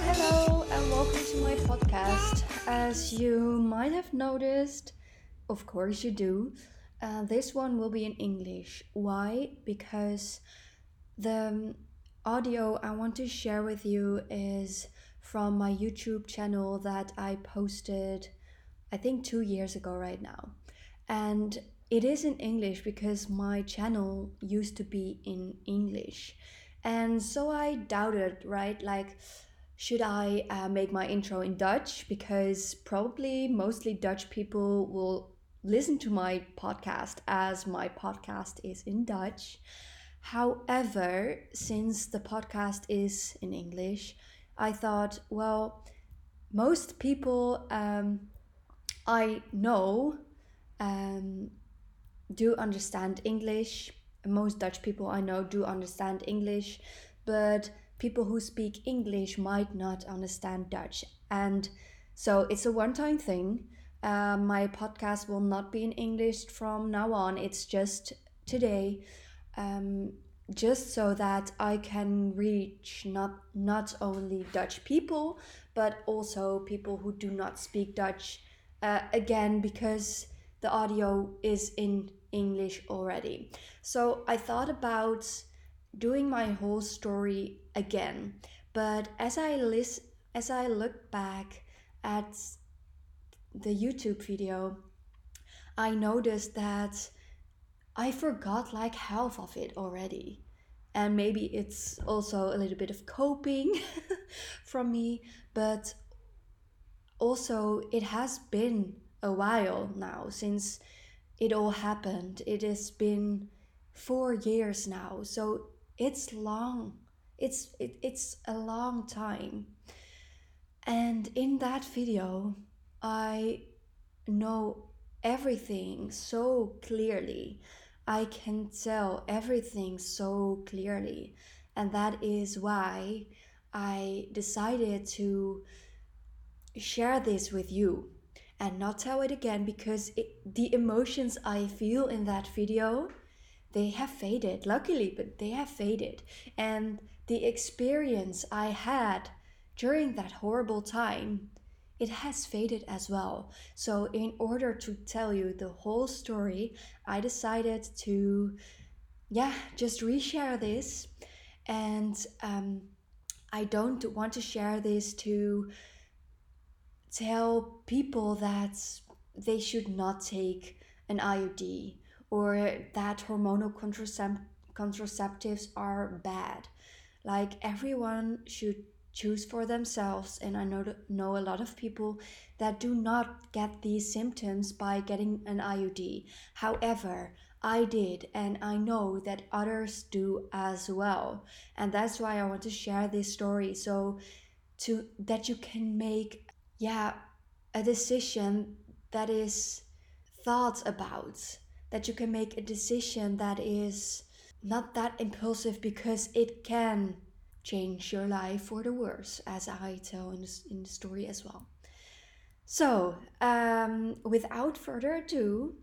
Hello and welcome to my podcast. As you might have noticed, of course you do, uh, this one will be in English. Why? Because the um, audio I want to share with you is from my YouTube channel that I posted, I think, two years ago, right now. And it is in English because my channel used to be in English. And so I doubted, right? Like, should I uh, make my intro in Dutch? Because probably mostly Dutch people will listen to my podcast as my podcast is in Dutch. However, since the podcast is in English, I thought, well, most people um, I know um, do understand English. Most Dutch people I know do understand English, but people who speak English might not understand Dutch. And so it's a one time thing. Uh, my podcast will not be in English from now on, it's just today. Um, just so that I can reach not not only Dutch people but also people who do not speak Dutch uh, again because the audio is in English already. So I thought about doing my whole story again, but as I list as I look back at the YouTube video, I noticed that I forgot like half of it already. And maybe it's also a little bit of coping from me, but also it has been a while now since it all happened. It has been four years now, so it's long. It's it, it's a long time. And in that video, I know everything so clearly. I can tell everything so clearly. And that is why I decided to share this with you and not tell it again because it, the emotions I feel in that video they have faded luckily but they have faded and the experience I had during that horrible time it has faded as well. So, in order to tell you the whole story, I decided to, yeah, just reshare this. And um, I don't want to share this to tell people that they should not take an IUD or that hormonal contracept- contraceptives are bad. Like everyone should choose for themselves and i know know a lot of people that do not get these symptoms by getting an iud however i did and i know that others do as well and that's why i want to share this story so to that you can make yeah a decision that is thought about that you can make a decision that is not that impulsive because it can change your life for the worse, as I tell in the, in the story as well. So, um, without further ado,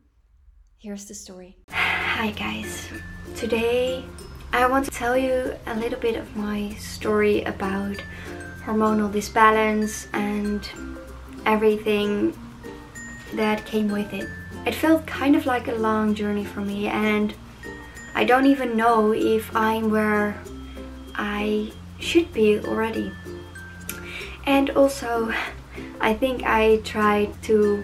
here's the story. Hi, guys. Today, I want to tell you a little bit of my story about hormonal disbalance and everything that came with it. It felt kind of like a long journey for me, and I don't even know if I'm where I should be already. And also, I think I tried to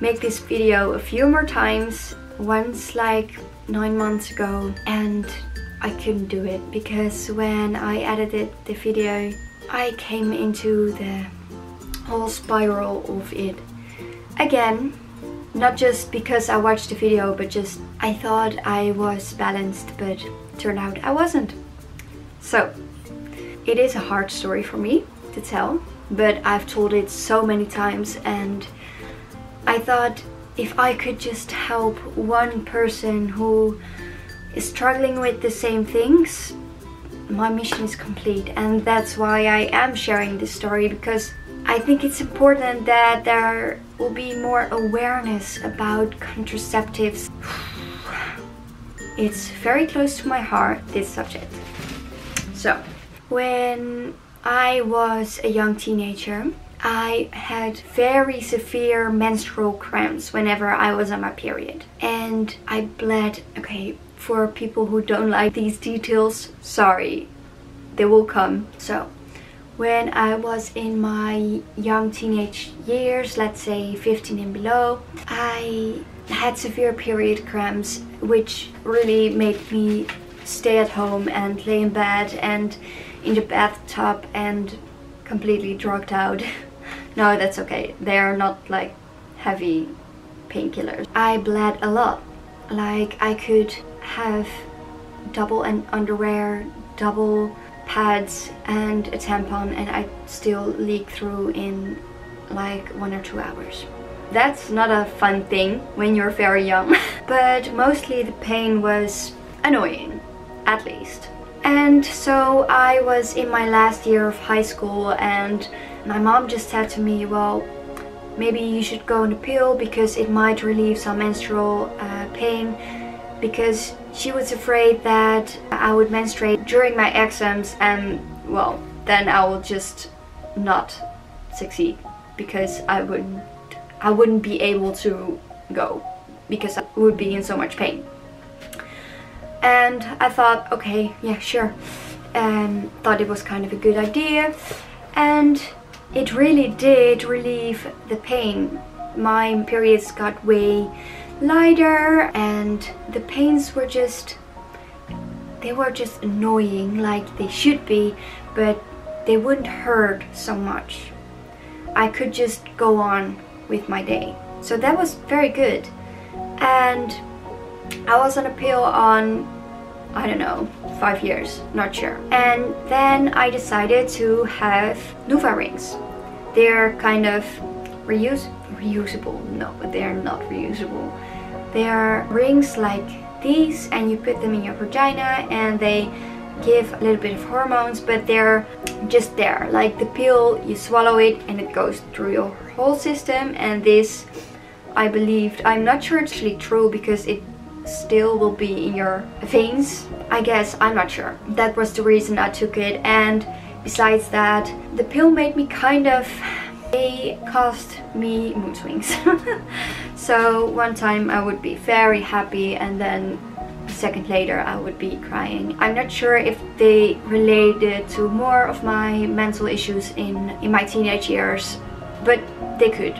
make this video a few more times, once like nine months ago, and I couldn't do it because when I edited the video, I came into the whole spiral of it again. Not just because I watched the video, but just I thought I was balanced, but turned out I wasn't. So, it is a hard story for me to tell, but I've told it so many times, and I thought if I could just help one person who is struggling with the same things, my mission is complete. And that's why I am sharing this story because I think it's important that there will be more awareness about contraceptives. it's very close to my heart, this subject. So, when I was a young teenager, I had very severe menstrual cramps whenever I was on my period. And I bled. Okay, for people who don't like these details, sorry, they will come. So, when I was in my young teenage years, let's say 15 and below, I had severe period cramps, which really made me stay at home and lay in bed and in the bathtub and completely drugged out. no, that's okay. They are not like heavy painkillers. I bled a lot. Like I could have double and underwear, double pads and a tampon and I still leak through in like one or two hours. That's not a fun thing when you're very young, but mostly the pain was annoying, at least. And so I was in my last year of high school and my mom just said to me, well, maybe you should go on a pill because it might relieve some menstrual uh, pain because she was afraid that I would menstruate during my exams and well then I will just not succeed because I wouldn't I wouldn't be able to go because I would be in so much pain. And I thought okay yeah sure. And thought it was kind of a good idea. And it really did relieve the pain. My periods got way lighter and the pains were just they were just annoying like they should be but they wouldn't hurt so much. I could just go on with my day. So that was very good. And I was on a pill on I don't know five years not sure. And then I decided to have Nuva rings. They're kind of reuse reusable. No but they're not reusable they are rings like these and you put them in your vagina and they give a little bit of hormones but they're just there. Like the pill you swallow it and it goes through your whole system and this I believed I'm not sure it's actually true because it still will be in your veins. I guess I'm not sure. That was the reason I took it and besides that the pill made me kind of they caused me mood swings. so one time I would be very happy and then a second later I would be crying. I'm not sure if they related to more of my mental issues in, in my teenage years, but they could.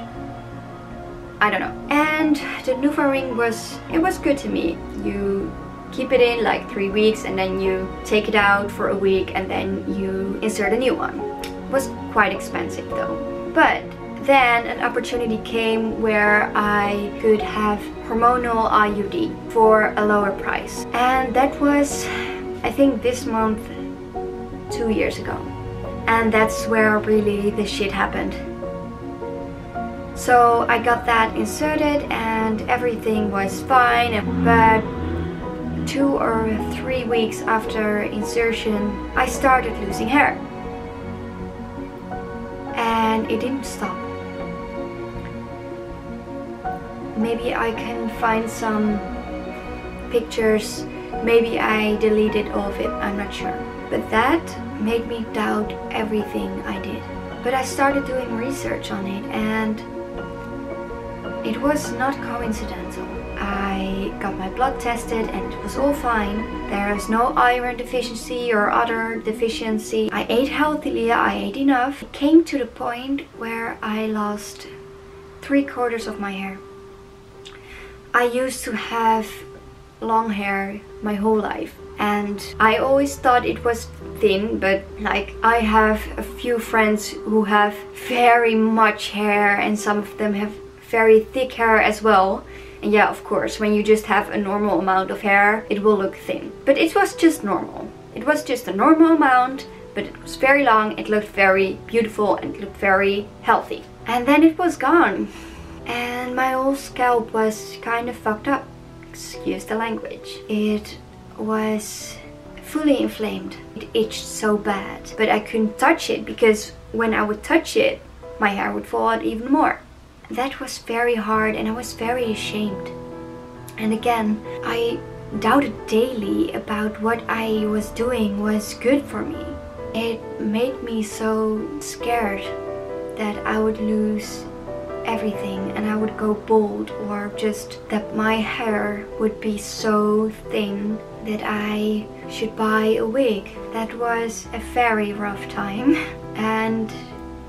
I don't know. And the NuvaRing was, it was good to me. You keep it in like three weeks and then you take it out for a week and then you insert a new one. It was quite expensive though. But then an opportunity came where I could have hormonal IUD for a lower price. And that was, I think this month, two years ago. And that's where really the shit happened. So I got that inserted and everything was fine, but two or three weeks after insertion, I started losing hair and it didn't stop. Maybe I can find some pictures, maybe I deleted all of it, I'm not sure. But that made me doubt everything I did. But I started doing research on it and it was not coincidental. I got my blood tested and it was all fine. There is no iron deficiency or other deficiency. I ate healthily, I ate enough. It came to the point where I lost three quarters of my hair. I used to have long hair my whole life and I always thought it was thin but like I have a few friends who have very much hair and some of them have very thick hair as well and yeah, of course, when you just have a normal amount of hair, it will look thin. But it was just normal. It was just a normal amount, but it was very long, it looked very beautiful and looked very healthy. And then it was gone. And my whole scalp was kind of fucked up. Excuse the language. It was fully inflamed. It itched so bad, but I couldn't touch it because when I would touch it, my hair would fall out even more. That was very hard and I was very ashamed. And again, I doubted daily about what I was doing was good for me. It made me so scared that I would lose everything and I would go bald or just that my hair would be so thin that I should buy a wig. That was a very rough time and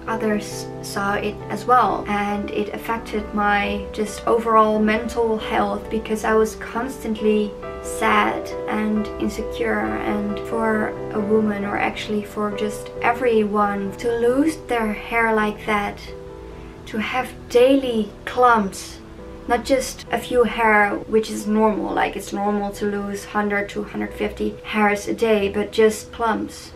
others saw it as well and it affected my just overall mental health because I was constantly sad and insecure and for a woman or actually for just everyone to lose their hair like that to have daily clumps not just a few hair which is normal like it's normal to lose 100 to 150 hairs a day but just clumps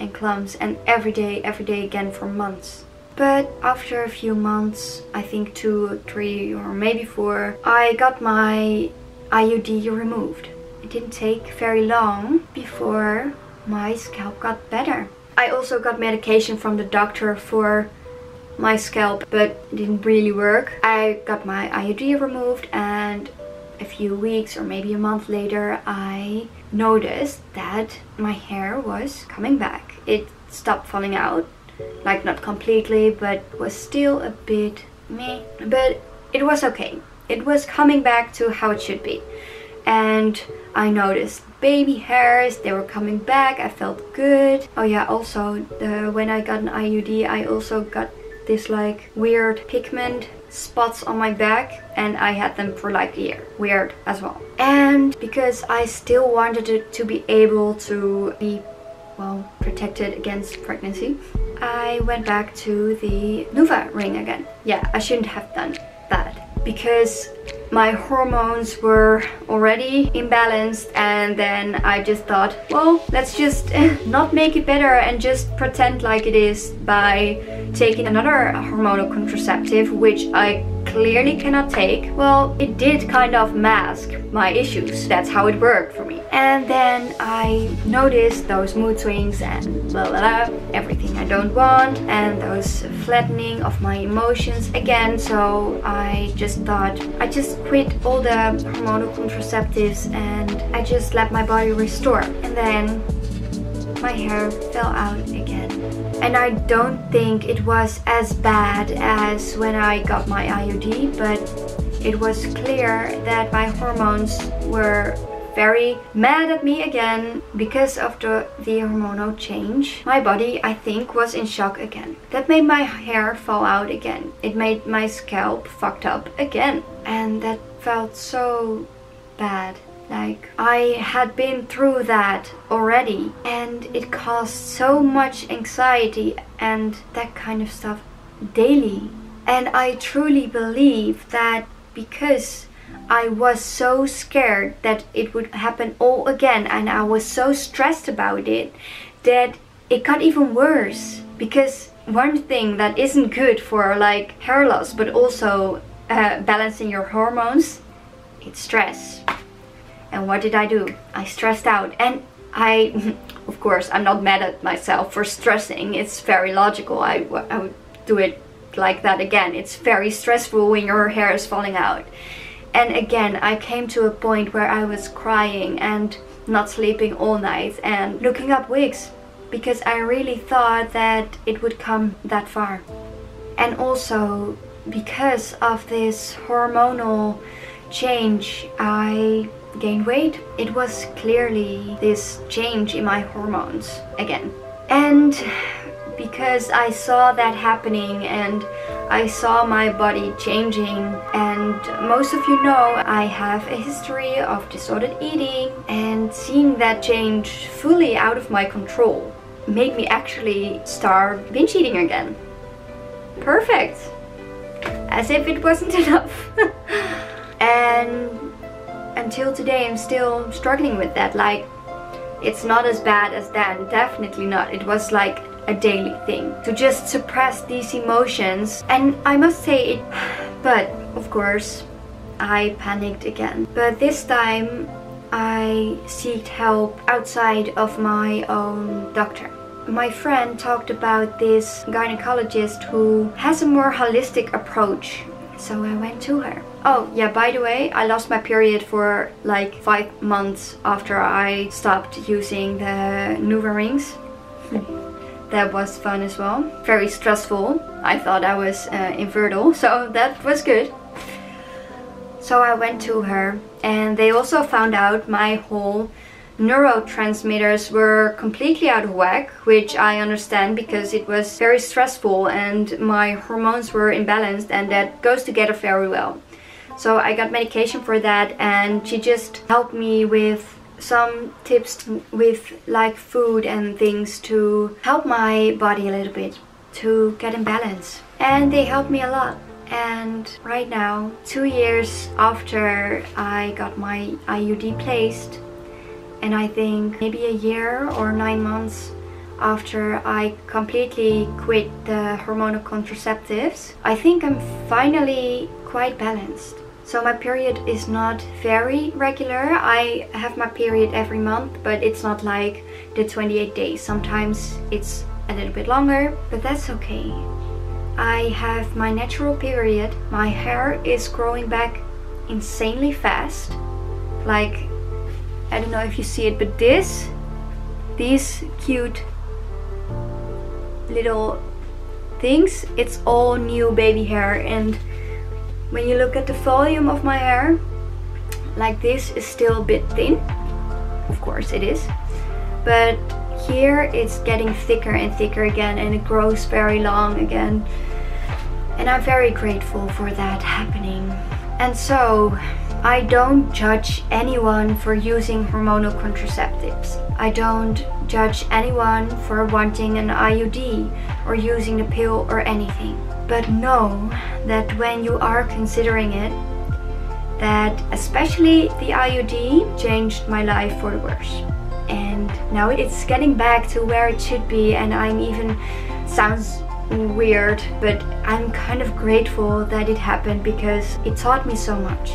and clumps and every day every day again for months but after a few months i think two three or maybe four i got my iud removed it didn't take very long before my scalp got better i also got medication from the doctor for my scalp but it didn't really work. I got my IUD removed and a few weeks or maybe a month later I noticed that my hair was coming back. It stopped falling out, like not completely but was still a bit me but it was okay. It was coming back to how it should be. And I noticed baby hairs, they were coming back, I felt good. Oh yeah, also the, when I got an IUD I also got this like weird pigment spots on my back and I had them for like a year. Weird as well. And because I still wanted it to be able to be well protected against pregnancy, I went back to the Nuva ring again. Yeah, I shouldn't have done that because my hormones were already imbalanced and then I just thought well let's just not make it better and just pretend like it is by taking another hormonal contraceptive which I clearly cannot take well it did kind of mask my issues. That's how it worked for me. And then I noticed those mood swings and blah blah blah everything I don't want and those flattening of my emotions again. So I just thought I just quit all the hormonal contraceptives and I just let my body restore. And then my hair fell out again and I don't think it was as bad as when I got my IUD but it was clear that my hormones were very mad at me again because of the, the hormonal change. My body, I think, was in shock again. That made my hair fall out again. It made my scalp fucked up again. And that felt so bad. Like, I had been through that already and it caused so much anxiety and that kind of stuff daily. And I truly believe that because I was so scared that it would happen all again and I was so stressed about it that it got even worse because one thing that isn't good for like hair loss but also uh, balancing your hormones it's stress and what did I do? I stressed out. And I of course I'm not mad at myself for stressing. It's very logical. I, I would do it like that again. It's very stressful when your hair is falling out. And again I came to a point where I was crying and not sleeping all night and looking up wigs because I really thought that it would come that far. And also because of this hormonal change I gained weight. It was clearly this change in my hormones again. And because I saw that happening and I saw my body changing and most of you know I have a history of disordered eating and seeing that change fully out of my control made me actually start binge eating again. Perfect! as if it wasn't enough. And until today I'm still struggling with that. Like, it's not as bad as then, definitely not. It was like a daily thing to just suppress these emotions. And I must say it, but of course, I panicked again. But this time, I sought help outside of my own doctor. My friend talked about this gynecologist who has a more holistic approach. So I went to her. Oh, yeah, by the way, I lost my period for like five months after I stopped using the Nuva rings. that was fun as well. Very stressful. I thought I was uh, infertile, so that was good. So I went to her, and they also found out my whole neurotransmitters were completely out of whack, which I understand because it was very stressful and my hormones were imbalanced, and that goes together very well. So I got medication for that, and she just helped me with some tips with like food and things to help my body a little bit to get in balance. And they helped me a lot. And right now, two years after I got my IUD placed, and I think maybe a year or nine months after I completely quit the hormonal contraceptives, I think I'm finally quite balanced. So my period is not very regular. I have my period every month, but it's not like the 28 days. Sometimes it's a little bit longer, but that's okay. I have my natural period. My hair is growing back insanely fast. Like I don't know if you see it, but this, these cute little things, it's all new baby hair. And when you look at the volume of my hair, like this is still a bit thin. Of course it is. But here it's getting thicker and thicker again and it grows very long again. And I'm very grateful for that happening. And so I don't judge anyone for using hormonal contraceptives. I don't judge anyone for wanting an IUD or using the pill or anything. But know that when you are considering it, that especially the IUD changed my life for the worse. And now it's getting back to where it should be and I'm even sounds weird, but I'm kind of grateful that it happened because it taught me so much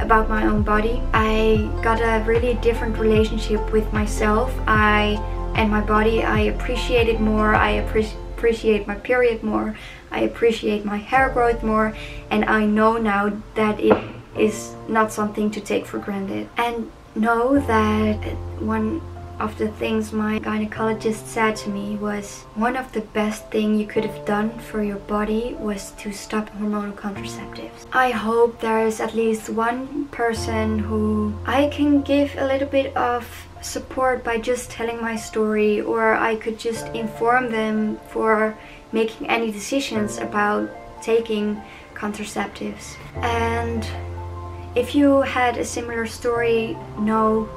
about my own body. I got a really different relationship with myself. I and my body. I appreciate it more. I appre appreciate my period more. I appreciate my hair growth more. And I know now that it is not something to take for granted. And know that one of the things my gynecologist said to me was one of the best thing you could have done for your body was to stop hormonal contraceptives. I hope there is at least one person who I can give a little bit of support by just telling my story or I could just inform them for making any decisions about taking contraceptives. And if you had a similar story, know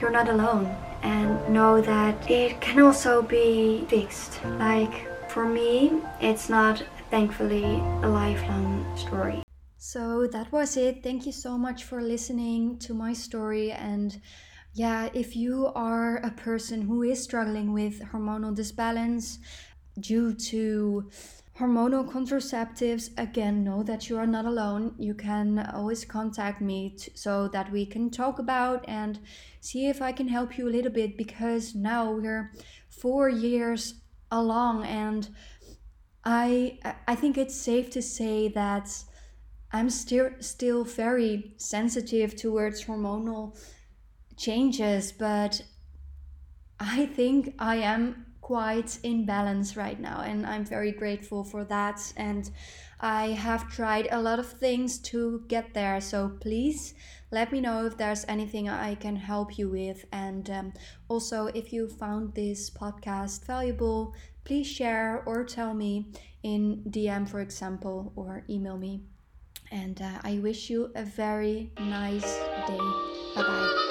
you're not alone and know that it can also be fixed. Like for me, it's not thankfully a lifelong story. So that was it. Thank you so much for listening to my story. And yeah, if you are a person who is struggling with hormonal disbalance due to hormonal contraceptives. Again know that you are not alone. You can always contact me t- so that we can talk about and see if i can help you a little bit because now we're four years along and i i think it's safe to say that i'm still still very sensitive towards hormonal changes but i think i am quite in balance right now and i'm very grateful for that. And i have tried a lot of things to get there so please let me know if there's anything i can help you with. And um, also if you found this podcast valuable please share or tell me in dm for example or email me. And uh, i wish you a very nice day. Bye bye